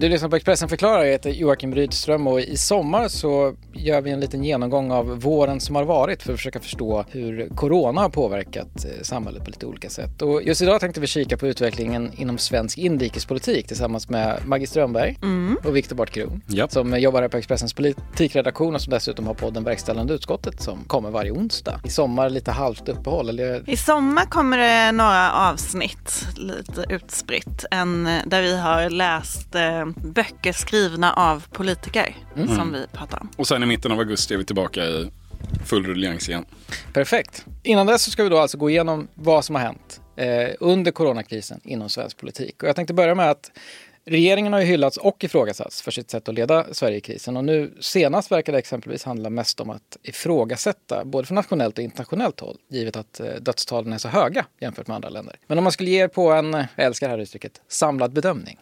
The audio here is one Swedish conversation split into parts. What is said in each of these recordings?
Du lyssnar på Expressen förklarar, jag heter Joakim Rydström och i sommar så gör vi en liten genomgång av våren som har varit för att försöka förstå hur corona har påverkat eh, samhället på lite olika sätt. Och just idag tänkte vi kika på utvecklingen inom svensk inrikespolitik tillsammans med Maggie Strömberg mm. och Viktor Bartkron yep. som jobbar här på Expressens politikredaktion och som dessutom har podden Verkställande utskottet som kommer varje onsdag. I sommar lite halvt uppehåll. Eller... I sommar kommer det några avsnitt lite utspritt. En där vi har läst eh, böcker skrivna av politiker mm. som vi pratar om. Och sen i mitten av augusti är vi tillbaka i full ruljangs igen. Perfekt. Innan dess så ska vi då alltså gå igenom vad som har hänt eh, under coronakrisen inom svensk politik. Och jag tänkte börja med att Regeringen har ju hyllats och ifrågasatts för sitt sätt att leda Sverige i krisen och nu senast verkar det exempelvis handla mest om att ifrågasätta både från nationellt och internationellt håll givet att eh, dödstalen är så höga jämfört med andra länder. Men om man skulle ge er på en, jag älskar det här uttrycket, samlad bedömning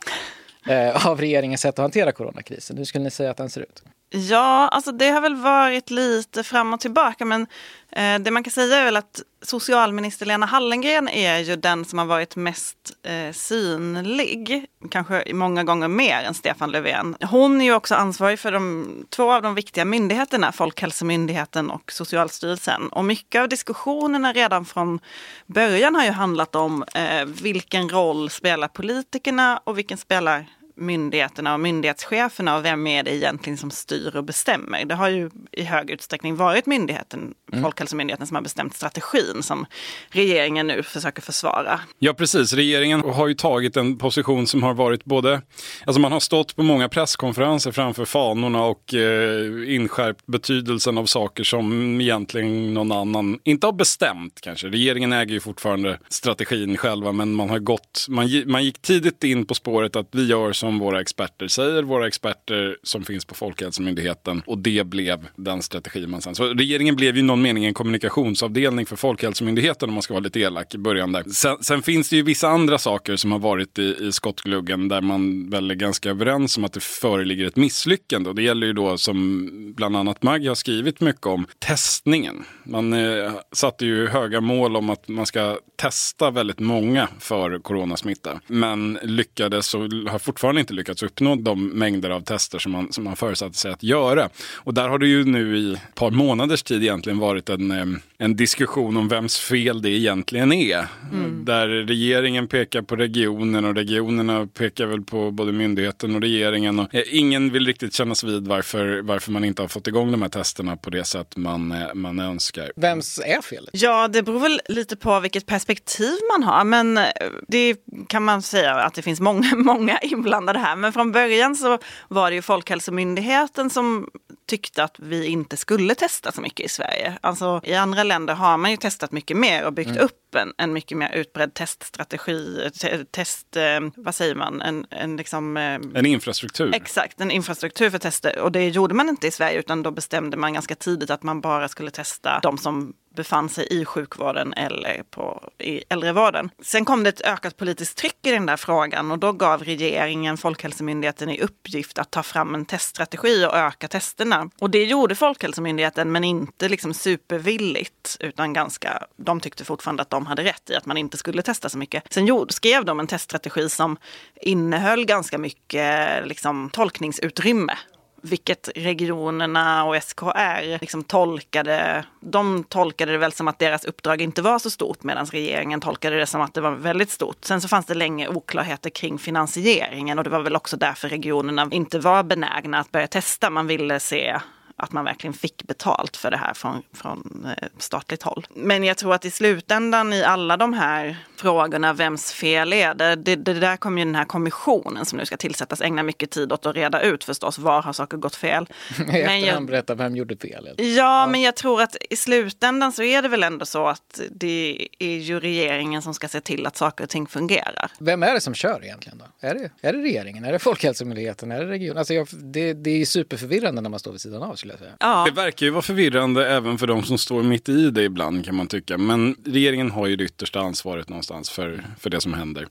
Eh, av regeringens sätt att hantera coronakrisen. Hur skulle ni säga att den ser ut? Ja, alltså det har väl varit lite fram och tillbaka men eh, det man kan säga är väl att socialminister Lena Hallengren är ju den som har varit mest eh, synlig. Kanske många gånger mer än Stefan Löfven. Hon är ju också ansvarig för de, två av de viktiga myndigheterna, Folkhälsomyndigheten och Socialstyrelsen. Och mycket av diskussionerna redan från början har ju handlat om eh, vilken roll spelar politikerna och vilken spelar myndigheterna och myndighetscheferna och vem är det egentligen som styr och bestämmer. Det har ju i hög utsträckning varit myndigheten, mm. Folkhälsomyndigheten som har bestämt strategin som regeringen nu försöker försvara. Ja precis, regeringen har ju tagit en position som har varit både, alltså man har stått på många presskonferenser framför fanorna och eh, inskärpt betydelsen av saker som egentligen någon annan inte har bestämt kanske. Regeringen äger ju fortfarande strategin själva men man har gått, man, man gick tidigt in på spåret att vi gör som som våra experter säger, våra experter som finns på Folkhälsomyndigheten. Och det blev den strategi man sen... Så regeringen blev ju i någon mening en kommunikationsavdelning för Folkhälsomyndigheten om man ska vara lite elak i början där. Sen, sen finns det ju vissa andra saker som har varit i, i skottgluggen där man väl är ganska överens om att det föreligger ett misslyckande. Och det gäller ju då som bland annat Mag har skrivit mycket om testningen. Man eh, satte ju höga mål om att man ska testa väldigt många för coronasmitta. Men lyckades och har fortfarande fortfarande inte lyckats uppnå de mängder av tester som man, som man förutsatte sig att göra. Och där har det ju nu i ett par månaders tid egentligen varit en, en diskussion om vems fel det egentligen är. Mm. Där regeringen pekar på regionen och regionerna pekar väl på både myndigheten och regeringen. Och eh, ingen vill riktigt kännas vid varför, varför man inte har fått igång de här testerna på det sätt man, eh, man önskar. Vems är felet? Ja, det beror väl lite på vilket perspektiv man har. Men eh, det kan man säga att det finns många, många inblandade det här. Men från början så var det ju Folkhälsomyndigheten som tyckte att vi inte skulle testa så mycket i Sverige. Alltså i andra länder har man ju testat mycket mer och byggt mm. upp en, en mycket mer utbredd teststrategi, test, eh, vad säger man, en, en liksom... Eh, en infrastruktur. Exakt, en infrastruktur för tester. Och det gjorde man inte i Sverige utan då bestämde man ganska tidigt att man bara skulle testa de som befann sig i sjukvården eller på, i äldrevården. Sen kom det ett ökat politiskt tryck i den där frågan och då gav regeringen Folkhälsomyndigheten i uppgift att ta fram en teststrategi och öka testerna. Och det gjorde Folkhälsomyndigheten men inte liksom supervilligt utan ganska, de tyckte fortfarande att de hade rätt i att man inte skulle testa så mycket. Sen gjorde, skrev de en teststrategi som innehöll ganska mycket liksom, tolkningsutrymme vilket regionerna och SKR liksom tolkade. De tolkade det väl som att deras uppdrag inte var så stort medan regeringen tolkade det som att det var väldigt stort. Sen så fanns det länge oklarheter kring finansieringen och det var väl också därför regionerna inte var benägna att börja testa. Man ville se att man verkligen fick betalt för det här från, från eh, statligt håll. Men jag tror att i slutändan i alla de här frågorna, vems fel är det? Det, det där kommer ju den här kommissionen som nu ska tillsättas ägna mycket tid åt att reda ut förstås. Var har saker gått fel? men jag, berätta vem gjorde fel? Ja, ja, men jag tror att i slutändan så är det väl ändå så att det är ju regeringen som ska se till att saker och ting fungerar. Vem är det som kör egentligen då? Är det, är det regeringen? Är det Folkhälsomyndigheten? Är det regionen? Alltså jag, det, det är superförvirrande när man står vid sidan av skulle jag säga. Ja. Det verkar ju vara förvirrande även för de som står mitt i det ibland kan man tycka. Men regeringen har ju det yttersta ansvaret någonstans för, för det som händer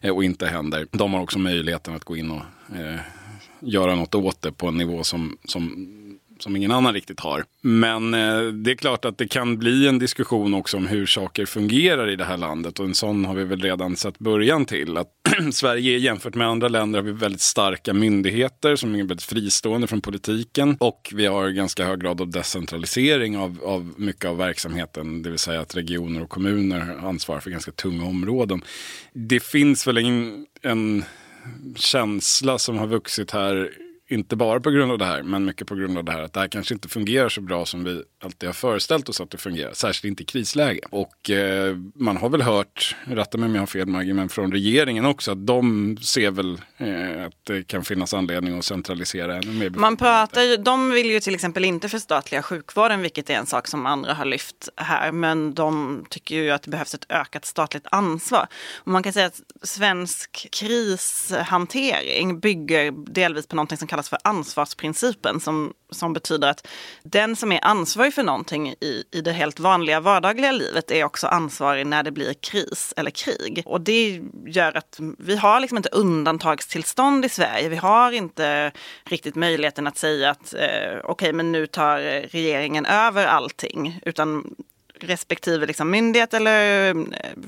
eh, och inte händer. De har också möjligheten att gå in och eh, göra något åt det på en nivå som, som som ingen annan riktigt har. Men eh, det är klart att det kan bli en diskussion också om hur saker fungerar i det här landet och en sån har vi väl redan sett början till. Att Sverige jämfört med andra länder har vi väldigt starka myndigheter som är väldigt fristående från politiken och vi har ganska hög grad av decentralisering av, av mycket av verksamheten, det vill säga att regioner och kommuner ansvarar för ganska tunga områden. Det finns väl en, en känsla som har vuxit här inte bara på grund av det här, men mycket på grund av det här att det här kanske inte fungerar så bra som vi alltid har föreställt oss att det fungerar. Särskilt inte i krisläge. Och eh, man har väl hört, rätta mig om jag har fel Maggie, men från regeringen också att de ser väl eh, att det kan finnas anledning att centralisera ännu mer. Man pratar ju, de vill ju till exempel inte förstatliga sjukvården, vilket är en sak som andra har lyft här. Men de tycker ju att det behövs ett ökat statligt ansvar. Och man kan säga att svensk krishantering bygger delvis på någonting som kallas kallas för ansvarsprincipen som, som betyder att den som är ansvarig för någonting i, i det helt vanliga vardagliga livet är också ansvarig när det blir kris eller krig. Och det gör att vi har liksom inte undantagstillstånd i Sverige. Vi har inte riktigt möjligheten att säga att eh, okej, okay, men nu tar regeringen över allting. Utan respektive liksom myndighet eller eh,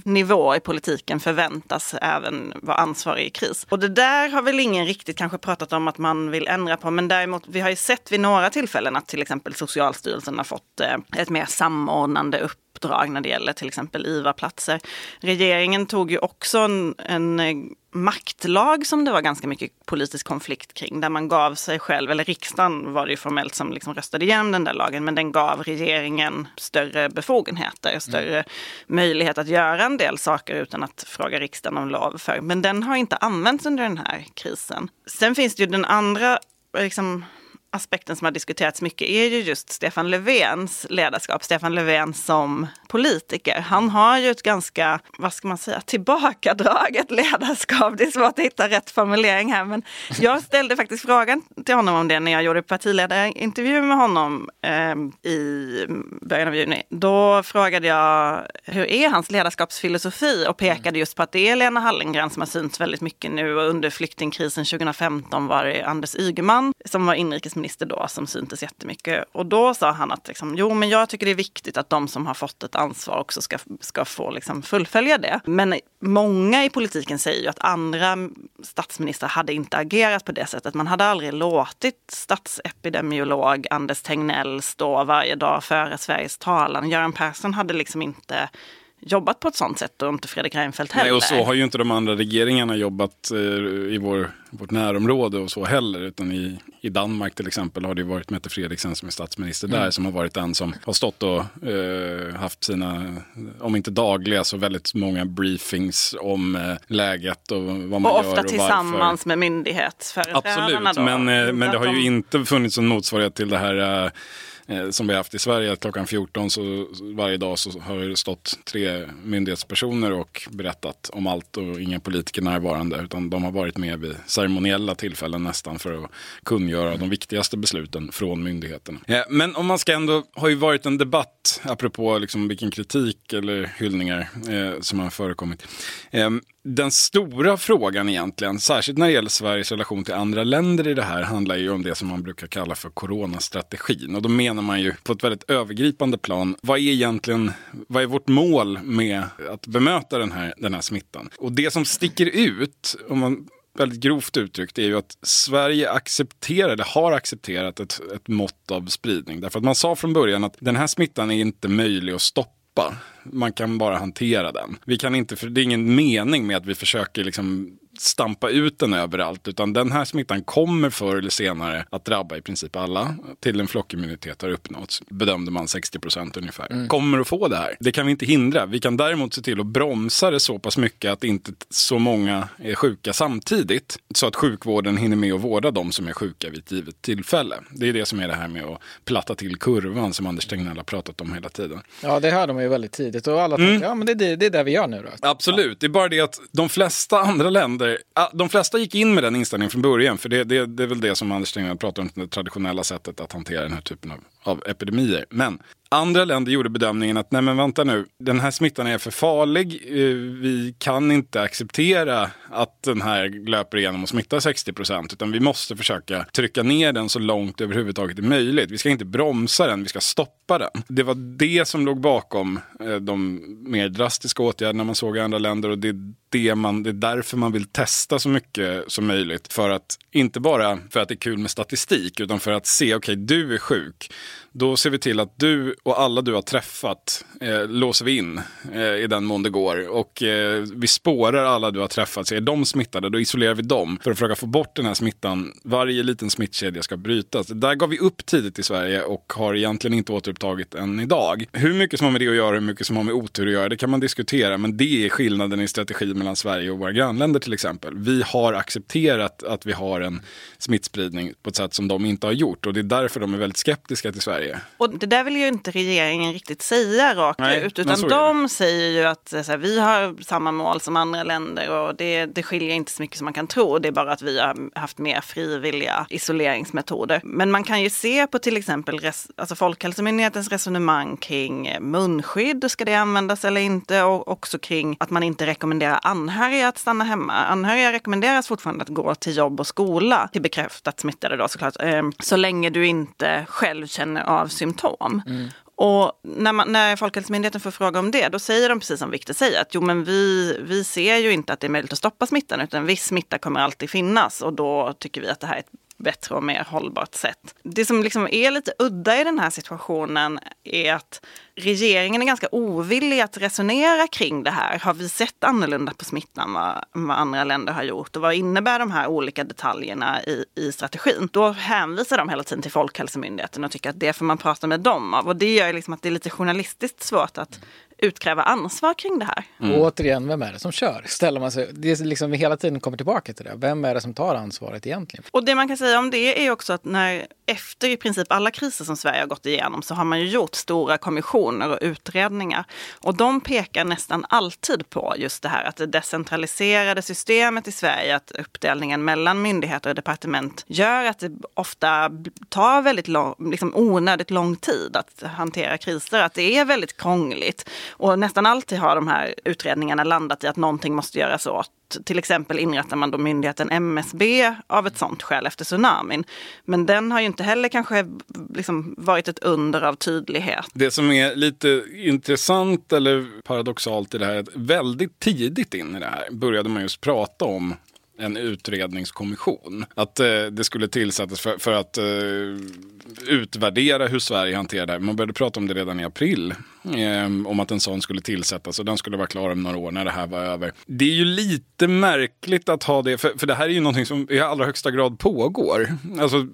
nivå i politiken förväntas även vara ansvarig i kris. Och det där har väl ingen riktigt kanske pratat om att man vill ändra på, men däremot vi har ju sett vid några tillfällen att till exempel Socialstyrelsen har fått eh, ett mer samordnande upp uppdrag när det gäller till exempel IVA-platser. Regeringen tog ju också en, en maktlag som det var ganska mycket politisk konflikt kring, där man gav sig själv, eller riksdagen var det ju formellt som liksom röstade igenom den där lagen, men den gav regeringen större befogenheter, större mm. möjlighet att göra en del saker utan att fråga riksdagen om lov för. Men den har inte använts under den här krisen. Sen finns det ju den andra eh, liksom, aspekten som har diskuterats mycket är ju just Stefan Löfvens ledarskap. Stefan Löfven som politiker. Han har ju ett ganska, vad ska man säga, tillbakadraget ledarskap. Det är svårt att hitta rätt formulering här. Men jag ställde faktiskt frågan till honom om det när jag gjorde partiledarintervju med honom eh, i början av juni. Då frågade jag hur är hans ledarskapsfilosofi och pekade just på att det är Lena Hallengren som har synts väldigt mycket nu och under flyktingkrisen 2015 var det Anders Ygeman som var inrikesminister statsminister då som syntes jättemycket. Och då sa han att liksom, jo, men jag tycker det är viktigt att de som har fått ett ansvar också ska, ska få liksom, fullfölja det. Men många i politiken säger ju att andra statsministrar hade inte agerat på det sättet. Man hade aldrig låtit statsepidemiolog Anders Tegnell stå varje dag före Sveriges talan. Göran Persson hade liksom inte jobbat på ett sånt sätt och inte Fredrik Reinfeldt heller. Nej, och så har ju inte de andra regeringarna jobbat eh, i vår, vårt närområde och så heller. Utan i, i Danmark till exempel har det varit Mette Fredriksen som är statsminister mm. där som har varit den som har stått och eh, haft sina, om inte dagliga så väldigt många briefings om eh, läget och vad man och gör. Och ofta tillsammans med myndighetsföreträdarna. Absolut, men, eh, men det har ju inte funnits en motsvarighet till det här eh, som vi har haft i Sverige. Att klockan 14 så varje dag så har det stått tre myndighetspersoner och berättat om allt och inga politiker närvarande. Utan de har varit med vid ceremoniella tillfällen nästan för att kungöra de viktigaste besluten från myndigheterna. Eh, men om man ska ändå, har ju varit en debatt apropå liksom vilken kritik eller hyllningar eh, som har förekommit. Eh, den stora frågan egentligen, särskilt när det gäller Sveriges relation till andra länder i det här, handlar ju om det som man brukar kalla för coronastrategin. Och då menar man ju på ett väldigt övergripande plan, vad är egentligen, vad är vårt mål med att bemöta den här, den här smittan? Och det som sticker ut, om man väldigt grovt uttryckt är ju att Sverige accepterar, eller har accepterat ett, ett mått av spridning. Därför att man sa från början att den här smittan är inte möjlig att stoppa man kan bara hantera den. Vi kan inte, för det är ingen mening med att vi försöker liksom stampa ut den överallt. Utan den här smittan kommer förr eller senare att drabba i princip alla. Till en flockimmunitet har uppnåtts. Bedömde man 60 procent ungefär. Mm. Kommer att få det här. Det kan vi inte hindra. Vi kan däremot se till att bromsa det så pass mycket att inte så många är sjuka samtidigt. Så att sjukvården hinner med att vårda de som är sjuka vid ett givet tillfälle. Det är det som är det här med att platta till kurvan som Anders Tegnell har pratat om hela tiden. Ja, det hörde man ju väldigt tidigt och alla mm. ja men det, det, det är det vi gör nu då. Absolut, ja. det är bara det att de flesta andra länder Eh, ah, de flesta gick in med den inställningen från början. För det, det, det är väl det som Anders Tegnell pratar om, det traditionella sättet att hantera den här typen av, av epidemier. Men Andra länder gjorde bedömningen att nej men vänta nu, den här smittan är för farlig. Eh, vi kan inte acceptera att den här löper igenom och smittar 60 procent. Utan vi måste försöka trycka ner den så långt det överhuvudtaget är möjligt. Vi ska inte bromsa den, vi ska stoppa den. Det var det som låg bakom eh, de mer drastiska åtgärderna man såg i andra länder. Och det är, det, man, det är därför man vill testa så mycket som möjligt. För att, inte bara för att det är kul med statistik, utan för att se, okej okay, du är sjuk. Då ser vi till att du och alla du har träffat eh, låser vi in eh, i den mån det går. Och eh, vi spårar alla du har träffat. Så är de smittade, då isolerar vi dem för att försöka få bort den här smittan. Varje liten smittkedja ska brytas. Det där gav vi upp tidigt i Sverige och har egentligen inte återupptagit än idag. Hur mycket som har med det att göra, och hur mycket som har med otur att göra, det kan man diskutera. Men det är skillnaden i strategi mellan Sverige och våra grannländer till exempel. Vi har accepterat att vi har en smittspridning på ett sätt som de inte har gjort. Och det är därför de är väldigt skeptiska till Sverige. Och det där vill ju inte regeringen riktigt säga rakt Nej, ut. Utan de säger ju att här, vi har samma mål som andra länder och det, det skiljer inte så mycket som man kan tro. Det är bara att vi har haft mer frivilliga isoleringsmetoder. Men man kan ju se på till exempel res, alltså Folkhälsomyndighetens resonemang kring munskydd, ska det användas eller inte? Och också kring att man inte rekommenderar anhöriga att stanna hemma. Anhöriga rekommenderas fortfarande att gå till jobb och skola, till bekräftat smittade då såklart, ehm, så länge du inte själv känner av symptom. Mm. Och när, man, när Folkhälsomyndigheten får fråga om det, då säger de precis som Viktor säger att jo men vi, vi ser ju inte att det är möjligt att stoppa smittan utan viss smitta kommer alltid finnas och då tycker vi att det här är ett bättre och mer hållbart sätt. Det som liksom är lite udda i den här situationen är att regeringen är ganska ovillig att resonera kring det här. Har vi sett annorlunda på smittan vad, vad andra länder har gjort? Och vad innebär de här olika detaljerna i, i strategin? Då hänvisar de hela tiden till Folkhälsomyndigheten och tycker att det får man prata med dem av. Och det gör liksom att det är lite journalistiskt svårt att utkräva ansvar kring det här. Mm. Och återigen, vem är det som kör? Ställer man sig, det är liksom vi hela tiden kommer tillbaka till det. Vem är det som tar ansvaret egentligen? Och det man kan säga om det är också att när efter i princip alla kriser som Sverige har gått igenom så har man ju gjort stora kommissioner och utredningar. Och de pekar nästan alltid på just det här att det decentraliserade systemet i Sverige, att uppdelningen mellan myndigheter och departement gör att det ofta tar väldigt lång, liksom onödigt lång tid att hantera kriser. Att det är väldigt krångligt. Och nästan alltid har de här utredningarna landat i att någonting måste göras åt. Till exempel inrättar man då myndigheten MSB av ett sånt skäl efter tsunamin. Men den har ju inte heller kanske liksom varit ett under av tydlighet. Det som är lite intressant eller paradoxalt i det här är att väldigt tidigt in i det här började man just prata om en utredningskommission. Att eh, det skulle tillsättas för, för att eh, utvärdera hur Sverige hanterar det här. Man började prata om det redan i april. Eh, om att en sån skulle tillsättas och den skulle vara klar om några år när det här var över. Det är ju lite märkligt att ha det, för, för det här är ju någonting som i allra högsta grad pågår. Alltså,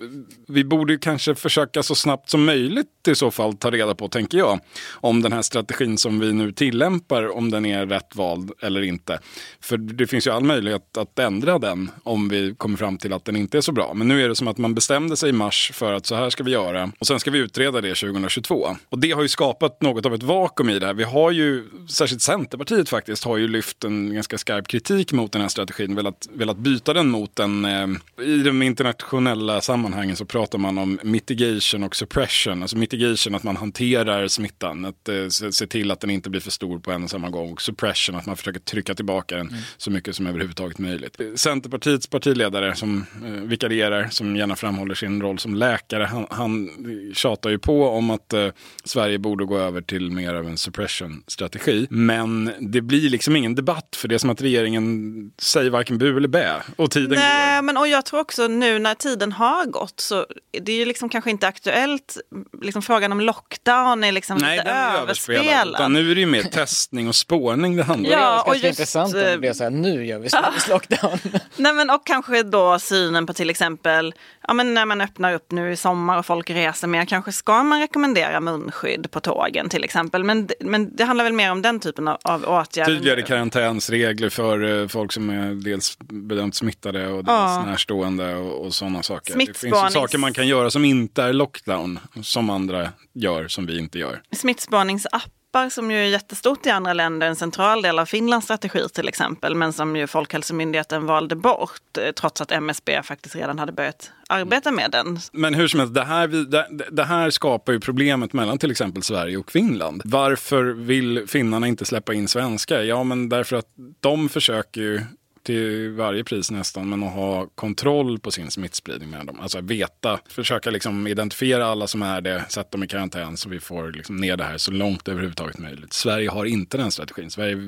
vi borde kanske försöka så snabbt som möjligt i så fall ta reda på, tänker jag, om den här strategin som vi nu tillämpar, om den är rätt vald eller inte. För det finns ju all möjlighet att ändra den om vi kommer fram till att den inte är så bra. Men nu är det som att man bestämde sig i mars för att så här ska vi göra och sen ska vi utreda det 2022. Och det har ju skapat något av ett vakuum i det här. Vi har ju, särskilt Centerpartiet faktiskt, har ju lyft en ganska skarp kritik mot den här strategin, velat, velat byta den mot en... Eh, I de internationella sammanhangen så pratar man om mitigation och suppression. Alltså mitigation att man hanterar smittan, att eh, se, se, till att den inte blir för stor på en och samma gång. Och suppression att man försöker trycka tillbaka den mm. så mycket som överhuvudtaget möjligt. Centerpartiets partiledare som eh, vikarierar, som gärna framhåller sin roll som läkare, han, han tjatar ju på om att eh, Sverige borde gå över till mer av en suppression-strategi. Men det blir liksom ingen debatt för det är som att regeringen säger varken bu eller bä och tiden Nej, går. Men, och jag tror också nu när tiden har gått så det är ju liksom kanske inte aktuellt. Liksom frågan om lockdown är liksom Nej, lite överspelad. Nu är det ju mer testning och spårning det handlar om. Ja, och just, intressant om det är så här, nu gör vi lockdown. Nej, men och kanske då synen på till exempel ja, men när man öppnar upp nu i sommar och folk reser mer, kanske ska man rekommendera munskydd på tågen till exempel. Men, men det handlar väl mer om den typen av, av åtgärder. Tydligare karantänsregler för uh, folk som är dels bedömt smittade och deras ja. närstående och, och sådana saker. Det finns ju saker man kan göra som inte är lockdown, som andra gör, som vi inte gör. Smittspaningsapp gäspar som ju är jättestort i andra länder, en central del av Finlands strategi till exempel, men som ju Folkhälsomyndigheten valde bort eh, trots att MSB faktiskt redan hade börjat arbeta med den. Men hur som helst, det här, det, det här skapar ju problemet mellan till exempel Sverige och Finland. Varför vill finnarna inte släppa in svenskar? Ja, men därför att de försöker ju till varje pris nästan, men att ha kontroll på sin smittspridning med dem. Alltså veta, försöka liksom identifiera alla som är det, sätta dem i karantän så vi får liksom ner det här så långt överhuvudtaget möjligt. Sverige har inte den strategin. Sverige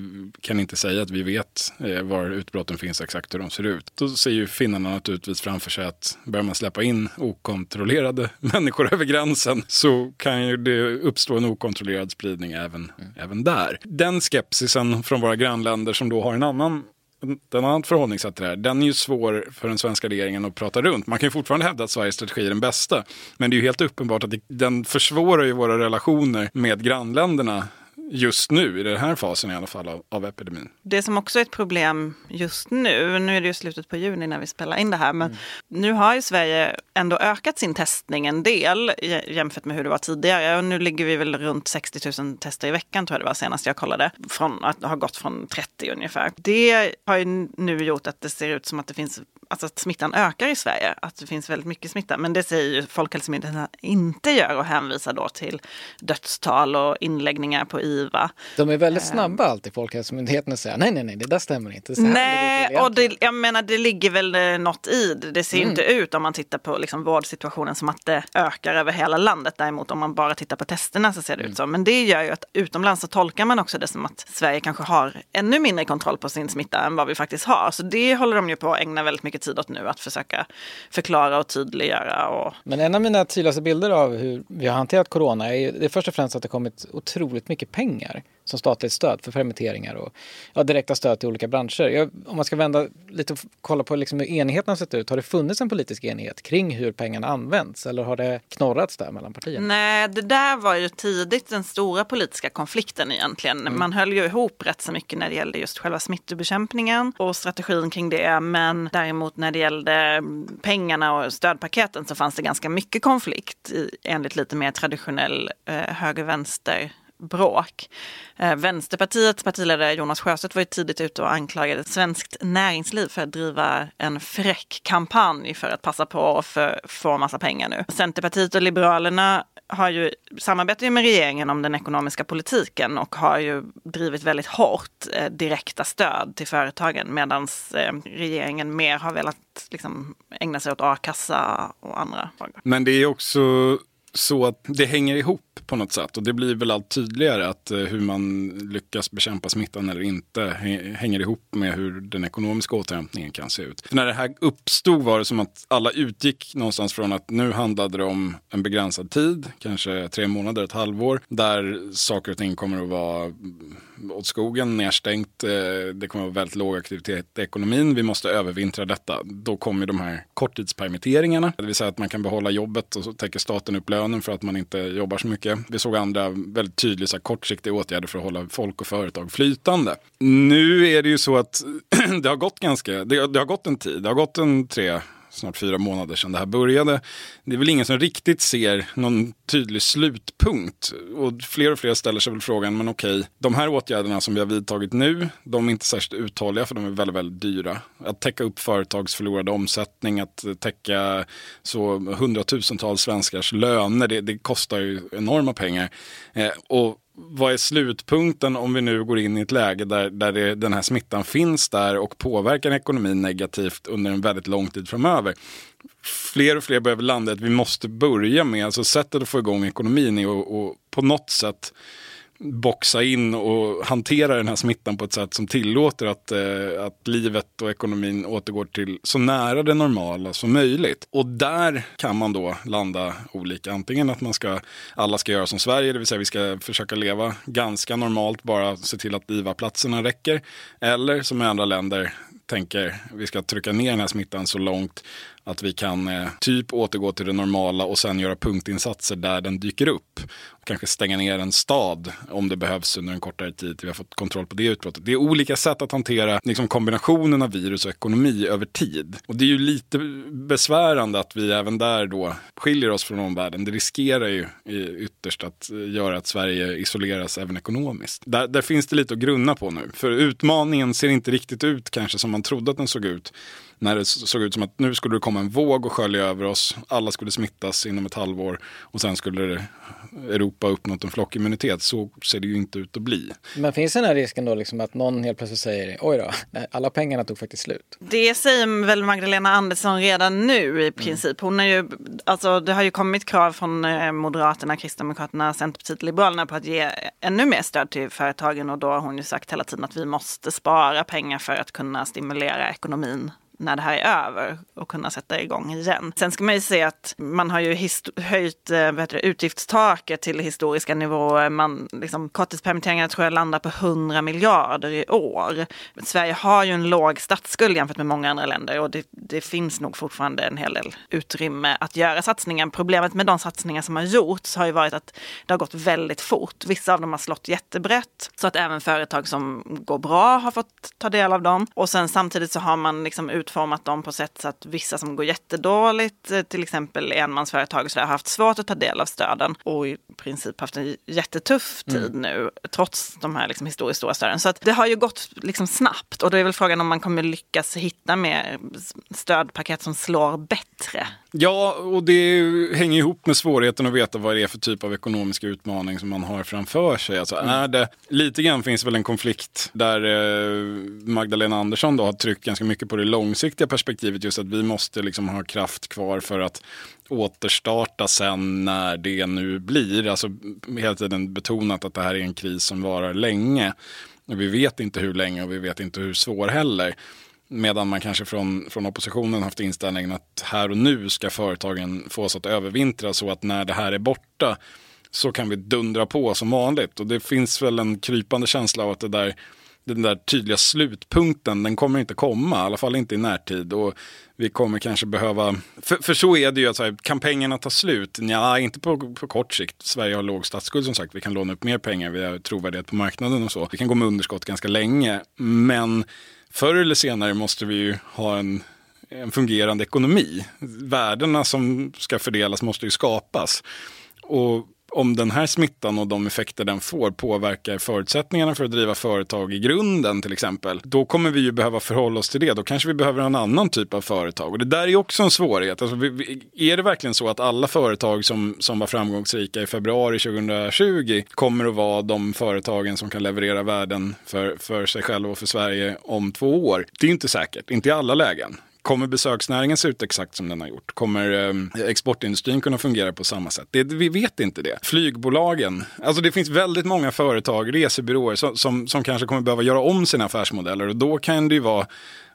kan inte säga att vi vet eh, var utbrotten finns exakt hur de ser ut. Då ser ju finnarna naturligtvis framför sig att börjar man släppa in okontrollerade människor över gränsen så kan ju det uppstå en okontrollerad spridning även, mm. även där. Den skepsisen från våra grannländer som då har en annan Mm, den annat förhållningssätt till det här, den är ju svår för den svenska regeringen att prata runt. Man kan ju fortfarande hävda att Sveriges strategi är den bästa. Men det är ju helt uppenbart att den försvårar ju våra relationer med grannländerna just nu, i den här fasen i alla fall av, av, epidemin. Det som också är ett problem just nu, nu är det ju slutet på juni när vi spelar in det här, men mm. nu har ju Sverige ändå ökat sin testning en del jämfört med hur det var tidigare. Och nu ligger vi väl runt 60 000 tester i veckan tror jag det var senast jag kollade, från att ha gått från 30 ungefär. Det har ju nu gjort att det ser ut som att det finns alltså att smittan ökar i Sverige, att det finns väldigt mycket smitta. Men det säger ju Folkhälsomyndigheten inte gör och hänvisar då till dödstal och inläggningar på IVA. De är väldigt eh. snabba alltid, Folkhälsomyndigheten, att säga nej, nej, nej, det där stämmer inte. Så nej, och det, jag menar det ligger väl eh, något i det. Det ser mm. inte ut om man tittar på liksom vårdsituationen som att det ökar över hela landet. Däremot om man bara tittar på testerna så ser det mm. ut så. Men det gör ju att utomlands så tolkar man också det som att Sverige kanske har ännu mindre kontroll på sin smitta än vad vi faktiskt har. Så det håller de ju på att ägna väldigt mycket mycket tid åt nu att försöka förklara och tydliggöra. Och... Men en av mina tydligaste bilder av hur vi har hanterat corona är det först och främst att det kommit otroligt mycket pengar som statligt stöd för permitteringar och ja, direkta stöd till olika branscher. Jag, om man ska vända lite och kolla på liksom hur enigheten har sett ut. Har det funnits en politisk enighet kring hur pengarna används eller har det knorrats där mellan partierna? Nej, det där var ju tidigt den stora politiska konflikten egentligen. Mm. Man höll ju ihop rätt så mycket när det gällde just själva smittobekämpningen och strategin kring det. Men däremot när det gällde pengarna och stödpaketen så fanns det ganska mycket konflikt enligt lite mer traditionell eh, höger-vänster bråk. Eh, Vänsterpartiets partiledare Jonas Sjöstedt var ju tidigt ute och anklagade svenskt näringsliv för att driva en fräck kampanj för att passa på att få massa pengar nu. Centerpartiet och Liberalerna har ju, samarbetar med regeringen om den ekonomiska politiken och har ju drivit väldigt hårt eh, direkta stöd till företagen medan eh, regeringen mer har velat liksom, ägna sig åt a-kassa och andra frågor. Men det är också så att det hänger ihop på något sätt och det blir väl allt tydligare att eh, hur man lyckas bekämpa smittan eller inte hänger ihop med hur den ekonomiska återhämtningen kan se ut. För när det här uppstod var det som att alla utgick någonstans från att nu handlade det om en begränsad tid, kanske tre månader, ett halvår, där saker och ting kommer att vara åt skogen, nedstängt, eh, det kommer att vara väldigt låg aktivitet i ekonomin, vi måste övervintra detta. Då kommer de här korttidspermitteringarna, det vill säga att man kan behålla jobbet och så täcker staten upp lönen för att man inte jobbar så mycket. Vi såg andra väldigt tydliga så här, kortsiktiga åtgärder för att hålla folk och företag flytande. Nu är det ju så att det har gått ganska, det, det har gått en tid, det har gått en tre snart fyra månader sedan det här började. Det är väl ingen som riktigt ser någon tydlig slutpunkt. Och fler och fler ställer sig väl frågan, men okej, de här åtgärderna som vi har vidtagit nu, de är inte särskilt uthålliga för de är väldigt, väldigt dyra. Att täcka upp företags förlorade omsättning, att täcka så hundratusentals svenskars löner, det, det kostar ju enorma pengar. Eh, och vad är slutpunkten om vi nu går in i ett läge där, där det, den här smittan finns där och påverkar ekonomin negativt under en väldigt lång tid framöver? Fler och fler behöver landa att vi måste börja med, alltså sättet att få igång ekonomin är att på något sätt boxa in och hantera den här smittan på ett sätt som tillåter att, eh, att livet och ekonomin återgår till så nära det normala som möjligt. Och där kan man då landa olika. Antingen att man ska, alla ska göra som Sverige, det vill säga vi ska försöka leva ganska normalt, bara se till att IVA-platserna räcker. Eller som i andra länder tänker vi ska trycka ner den här smittan så långt att vi kan eh, typ återgå till det normala och sen göra punktinsatser där den dyker upp. Kanske stänga ner en stad om det behövs under en kortare tid till vi har fått kontroll på det utbrottet. Det är olika sätt att hantera liksom, kombinationen av virus och ekonomi över tid. Och det är ju lite besvärande att vi även där då skiljer oss från omvärlden. Det riskerar ju ytterst att göra att Sverige isoleras även ekonomiskt. Där, där finns det lite att grunna på nu. För utmaningen ser inte riktigt ut kanske som man trodde att den såg ut när det såg ut som att nu skulle det komma en våg och skölja över oss. Alla skulle smittas inom ett halvår och sen skulle Europa uppnått en flockimmunitet. Så ser det ju inte ut att bli. Men finns den här risken då liksom att någon helt plötsligt säger oj då, alla pengarna tog faktiskt slut? Det säger väl Magdalena Andersson redan nu i princip. Hon är ju, alltså, det har ju kommit krav från eh, Moderaterna, Kristdemokraterna, Centerpartiet, Liberalerna på att ge ännu mer stöd till företagen och då har hon ju sagt hela tiden att vi måste spara pengar för att kunna stimulera ekonomin när det här är över och kunna sätta igång igen. Sen ska man ju se att man har ju höjt eh, vad utgiftstaket till historiska nivåer. Man, liksom, korttidspermitteringarna tror jag landar på 100 miljarder i år. Sverige har ju en låg statsskuld jämfört med många andra länder och det, det finns nog fortfarande en hel del utrymme att göra satsningar. Problemet med de satsningar som har gjorts har ju varit att det har gått väldigt fort. Vissa av dem har slått jättebrett så att även företag som går bra har fått ta del av dem. Och sen samtidigt så har man liksom ut utformat dem på sätt så att vissa som går jättedåligt, eh, till exempel enmansföretag, så har haft svårt att ta del av stöden och i princip haft en jättetuff tid mm. nu, trots de här liksom historiskt stora stöden. Så att det har ju gått liksom snabbt och då är väl frågan om man kommer lyckas hitta mer stödpaket som slår bättre. Ja, och det hänger ihop med svårigheten att veta vad det är för typ av ekonomisk utmaning som man har framför sig. Alltså, mm. är det, lite grann finns väl en konflikt där eh, Magdalena Andersson då har tryckt ganska mycket på det långsiktiga långsiktiga perspektivet. Just att vi måste liksom ha kraft kvar för att återstarta sen när det nu blir. Alltså hela tiden betonat att det här är en kris som varar länge. Vi vet inte hur länge och vi vet inte hur svår heller. Medan man kanske från, från oppositionen haft inställningen att här och nu ska företagen få oss att övervintra så att när det här är borta så kan vi dundra på som vanligt. Och det finns väl en krypande känsla av att det där, den där tydliga slutpunkten, den kommer inte komma, i alla fall inte i närtid. Och vi kommer kanske behöva, för, för så är det ju, att så här, kan pengarna ta slut? Ja, inte på, på kort sikt. Sverige har låg statsskuld som sagt, vi kan låna upp mer pengar, vi har trovärdighet på marknaden och så. Vi kan gå med underskott ganska länge, men förr eller senare måste vi ju ha en, en fungerande ekonomi. Värdena som ska fördelas måste ju skapas. Och om den här smittan och de effekter den får påverkar förutsättningarna för att driva företag i grunden till exempel, då kommer vi ju behöva förhålla oss till det. Då kanske vi behöver en annan typ av företag. Och det där är också en svårighet. Alltså, är det verkligen så att alla företag som, som var framgångsrika i februari 2020 kommer att vara de företagen som kan leverera värden för, för sig själva och för Sverige om två år? Det är inte säkert, inte i alla lägen. Kommer besöksnäringen se ut exakt som den har gjort? Kommer eh, exportindustrin kunna fungera på samma sätt? Det, vi vet inte det. Flygbolagen, alltså det finns väldigt många företag, resebyråer som, som, som kanske kommer behöva göra om sina affärsmodeller och då kan det ju vara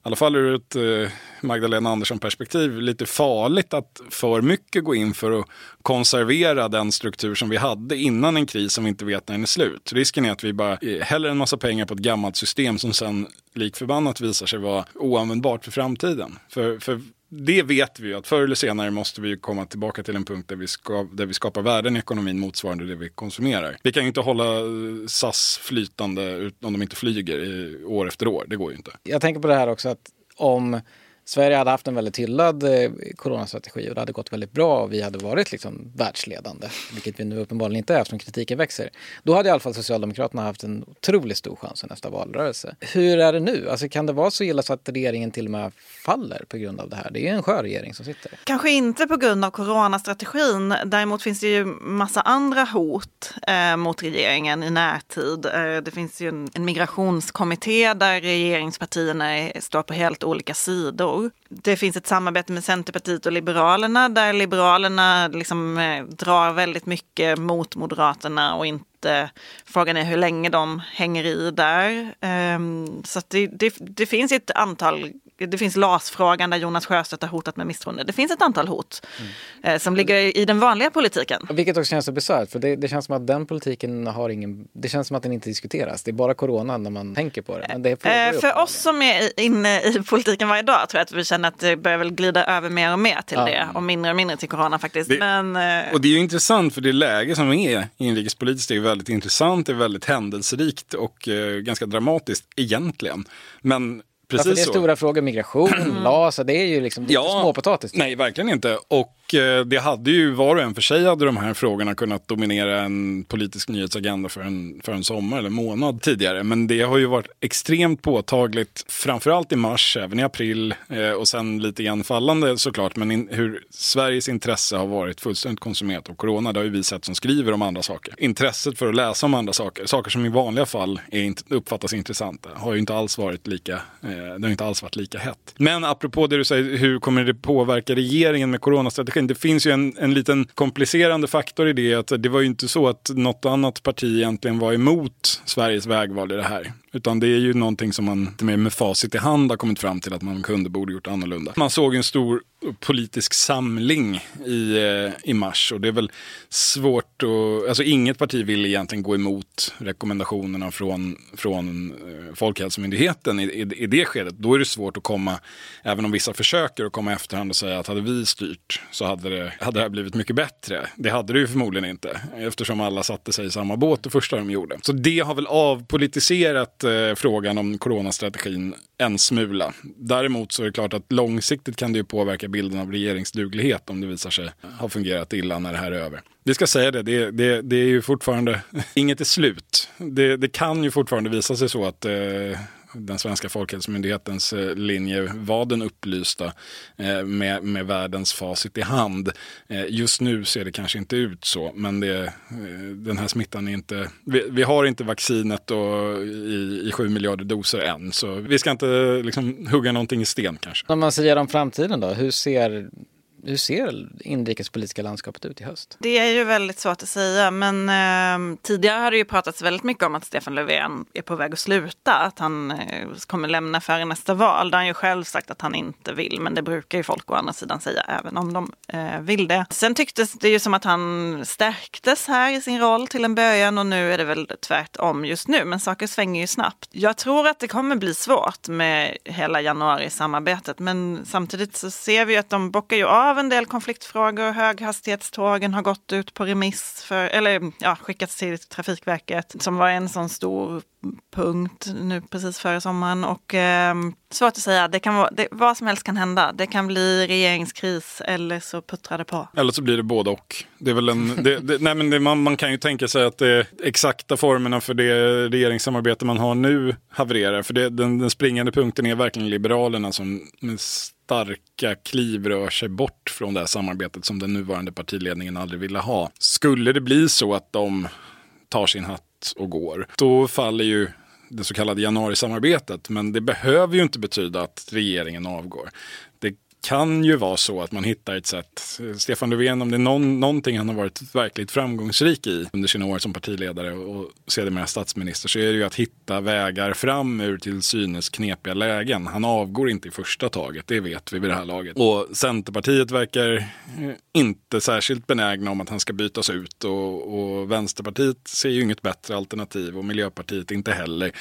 alla fall ur ett eh, Magdalena Andersson-perspektiv, lite farligt att för mycket gå in för att konservera den struktur som vi hade innan en kris som vi inte vet när den är slut. Risken är att vi bara eh, häller en massa pengar på ett gammalt system som sen likförbannat visar sig vara oanvändbart för framtiden. För, för det vet vi ju att förr eller senare måste vi komma tillbaka till en punkt där vi, ska, där vi skapar värden i ekonomin motsvarande det vi konsumerar. Vi kan ju inte hålla eh, SAS flytande om de inte flyger i, år efter år. Det går ju inte. Jag tänker på det här också att om Sverige hade haft en väldigt hyllad eh, coronastrategi och det hade gått väldigt bra och vi hade varit liksom världsledande, vilket vi nu uppenbarligen inte är eftersom kritiken växer. Då hade i alla fall Socialdemokraterna haft en otroligt stor chans i nästa valrörelse. Hur är det nu? Alltså, kan det vara så illa så att regeringen till och med faller på grund av det här? Det är en skör regering som sitter. Kanske inte på grund av coronastrategin. Däremot finns det ju massa andra hot eh, mot regeringen i närtid. Eh, det finns ju en, en migrationskommitté där regeringspartierna är, står på helt olika sidor frågor. Det finns ett samarbete med Centerpartiet och Liberalerna där Liberalerna liksom eh, drar väldigt mycket mot Moderaterna och inte Frågan är hur länge de hänger i där. Um, så det, det, det, finns ett antal det finns LAS-frågan där Jonas Sjöstedt har hotat med misstroende. Det finns ett antal hot mm. eh, som ligger i den vanliga politiken. Vilket också känns så bisarrt för det, det, känns som att den politiken har ingen, det känns som att den inte diskuteras. Det är bara corona när man tänker på det. Det eh, för oss som är inne i politiken varje dag tror jag att vi känner att det börjar väl glida över mer och mer till ja. det och mindre och mindre till corona faktiskt. Det, Men, eh... Och det är ju intressant för det läge som är inrikespolitiskt är väldigt intressant, det är väldigt händelserikt och eh, ganska dramatiskt egentligen. Men Precis ja, det är stora frågor, migration, LAS, det är ju liksom ja, småpotatis. Nej, verkligen inte. Och och eh, det hade ju var och en för sig hade de här frågorna kunnat dominera en politisk nyhetsagenda för en, för en sommar eller månad tidigare. Men det har ju varit extremt påtagligt, framförallt i mars, även i april eh, och sen lite grann fallande såklart. Men in, hur Sveriges intresse har varit fullständigt konsumerat av corona, det har ju vi sett som skriver om andra saker. Intresset för att läsa om andra saker, saker som i vanliga fall är, uppfattas intressanta, har ju inte alls varit lika eh, det har inte alls varit lika hett. Men apropå det du säger, hur kommer det påverka regeringen med coronastrategin? Det finns ju en, en liten komplicerande faktor i det att det var ju inte så att något annat parti egentligen var emot Sveriges vägval i det här. Utan det är ju någonting som man med, med facit i hand har kommit fram till att man kunde borde gjort annorlunda. Man såg en stor politisk samling i, eh, i mars och det är väl svårt att, alltså inget parti vill egentligen gå emot rekommendationerna från, från eh, Folkhälsomyndigheten i, i, i det skedet. Då är det svårt att komma, även om vissa försöker att komma i efterhand och säga att hade vi styrt så hade det, hade det här blivit mycket bättre. Det hade det ju förmodligen inte eftersom alla satte sig i samma båt det första de gjorde. Så det har väl avpolitiserat eh, frågan om coronastrategin en smula. Däremot så är det klart att långsiktigt kan det ju påverka bilden av regeringsduglighet om det visar sig ha fungerat illa när det här är över. Vi ska säga det, det, det, det är ju fortfarande, inget är slut. Det, det, kan ju fortfarande visa sig så att eh, den svenska folkhälsomyndighetens eh, linje var den upplysta eh, med, med världens facit i hand. Eh, just nu ser det kanske inte ut så, men det, den här smittan är inte... Vi, vi har inte vaccinet och i, i sju miljarder doser än, så vi ska inte liksom hugga någonting i sten kanske. Om man säger om framtiden då, hur ser hur ser inrikespolitiska landskapet ut i höst? Det är ju väldigt svårt att säga, men eh, tidigare har det ju pratats väldigt mycket om att Stefan Löfven är på väg att sluta, att han eh, kommer lämna före nästa val. Där har han ju själv sagt att han inte vill, men det brukar ju folk å andra sidan säga, även om de eh, vill det. Sen tycktes det ju som att han stärktes här i sin roll till en början och nu är det väl tvärtom just nu, men saker svänger ju snabbt. Jag tror att det kommer bli svårt med hela januari-samarbetet, men samtidigt så ser vi att de bockar ju av av en del konfliktfrågor. Höghastighetstågen har gått ut på remiss, för, eller ja, skickats till Trafikverket som var en sån stor punkt nu precis före sommaren. Och eh, svårt att säga, det kan vara, det, vad som helst kan hända. Det kan bli regeringskris eller så puttrar det på. Eller så blir det både och. Det är väl en, det, det, nej men man, man, kan ju tänka sig att det exakta formerna för det regeringssamarbete man har nu havererar. För den, den springande punkten är verkligen Liberalerna som starka kliv rör sig bort från det här samarbetet som den nuvarande partiledningen aldrig ville ha. Skulle det bli så att de tar sin hatt och går, då faller ju det så kallade januarisamarbetet. Men det behöver ju inte betyda att regeringen avgår kan ju vara så att man hittar ett sätt. Stefan Löfven, om det är någon, någonting han har varit verkligt framgångsrik i under sina år som partiledare och sedermera statsminister så är det ju att hitta vägar fram ur till synes knepiga lägen. Han avgår inte i första taget, det vet vi vid det här laget. Och Centerpartiet verkar inte särskilt benägna om att han ska bytas ut och, och Vänsterpartiet ser ju inget bättre alternativ och Miljöpartiet inte heller.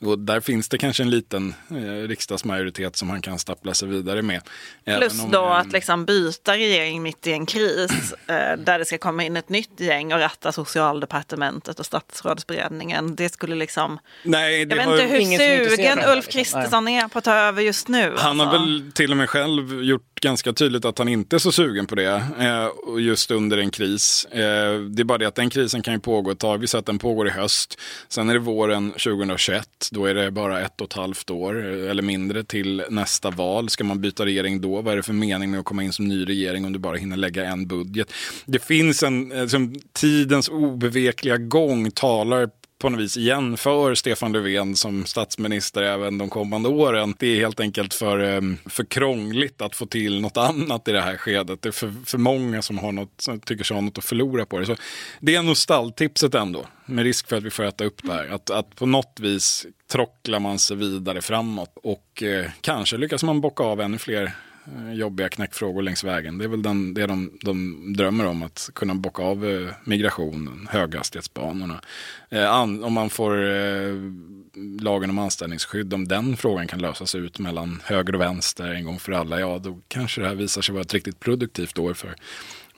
Och där finns det kanske en liten eh, riksdagsmajoritet som han kan stappla sig vidare med. Plus då att liksom byta regering mitt i en kris eh, där det ska komma in ett nytt gäng och ratta socialdepartementet och statsrådsberedningen. Det skulle liksom... Nej, jag vet inte hur sugen Ulf Kristersson är på att ta över just nu. Han alltså. har väl till och med själv gjort ganska tydligt att han inte är så sugen på det eh, just under en kris. Eh, det är bara det att den krisen kan ju pågå ett tag. Vi ser att den pågår i höst. Sen är det våren 2021. Då är det bara ett och ett halvt år eh, eller mindre till nästa val. Ska man byta regering då? Vad är det för mening med att komma in som ny regering om du bara hinner lägga en budget? Det finns en, liksom, tidens obevekliga gång talar på något vis igen för Stefan Löfven som statsminister även de kommande åren. Det är helt enkelt för, ehm, för krångligt att få till något annat i det här skedet. Det är för, för många som, har något, som tycker sig ha något att förlora på det. Så det är nog stalltipset ändå, med risk för att vi får äta upp det här. Att, att på något vis trocklar man sig vidare framåt och eh, kanske lyckas man bocka av ännu fler Eh, jobbiga knäckfrågor längs vägen. Det är väl den, det de, de drömmer om, att kunna bocka av eh, migrationen, höghastighetsbanorna. Eh, om man får lagen om anställningsskydd, om den frågan kan lösas ut mellan höger och vänster en gång för alla, ja då kanske det här visar sig vara ett riktigt produktivt år för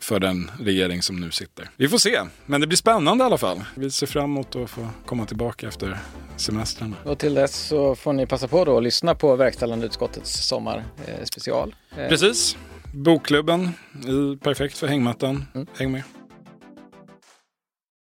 för den regering som nu sitter. Vi får se, men det blir spännande i alla fall. Vi ser fram emot att få komma tillbaka efter semestrarna. Och till dess så får ni passa på då att lyssna på verkställande utskottets sommarspecial. Eh, Precis. Bokklubben, perfekt för hängmattan. Mm. Häng med.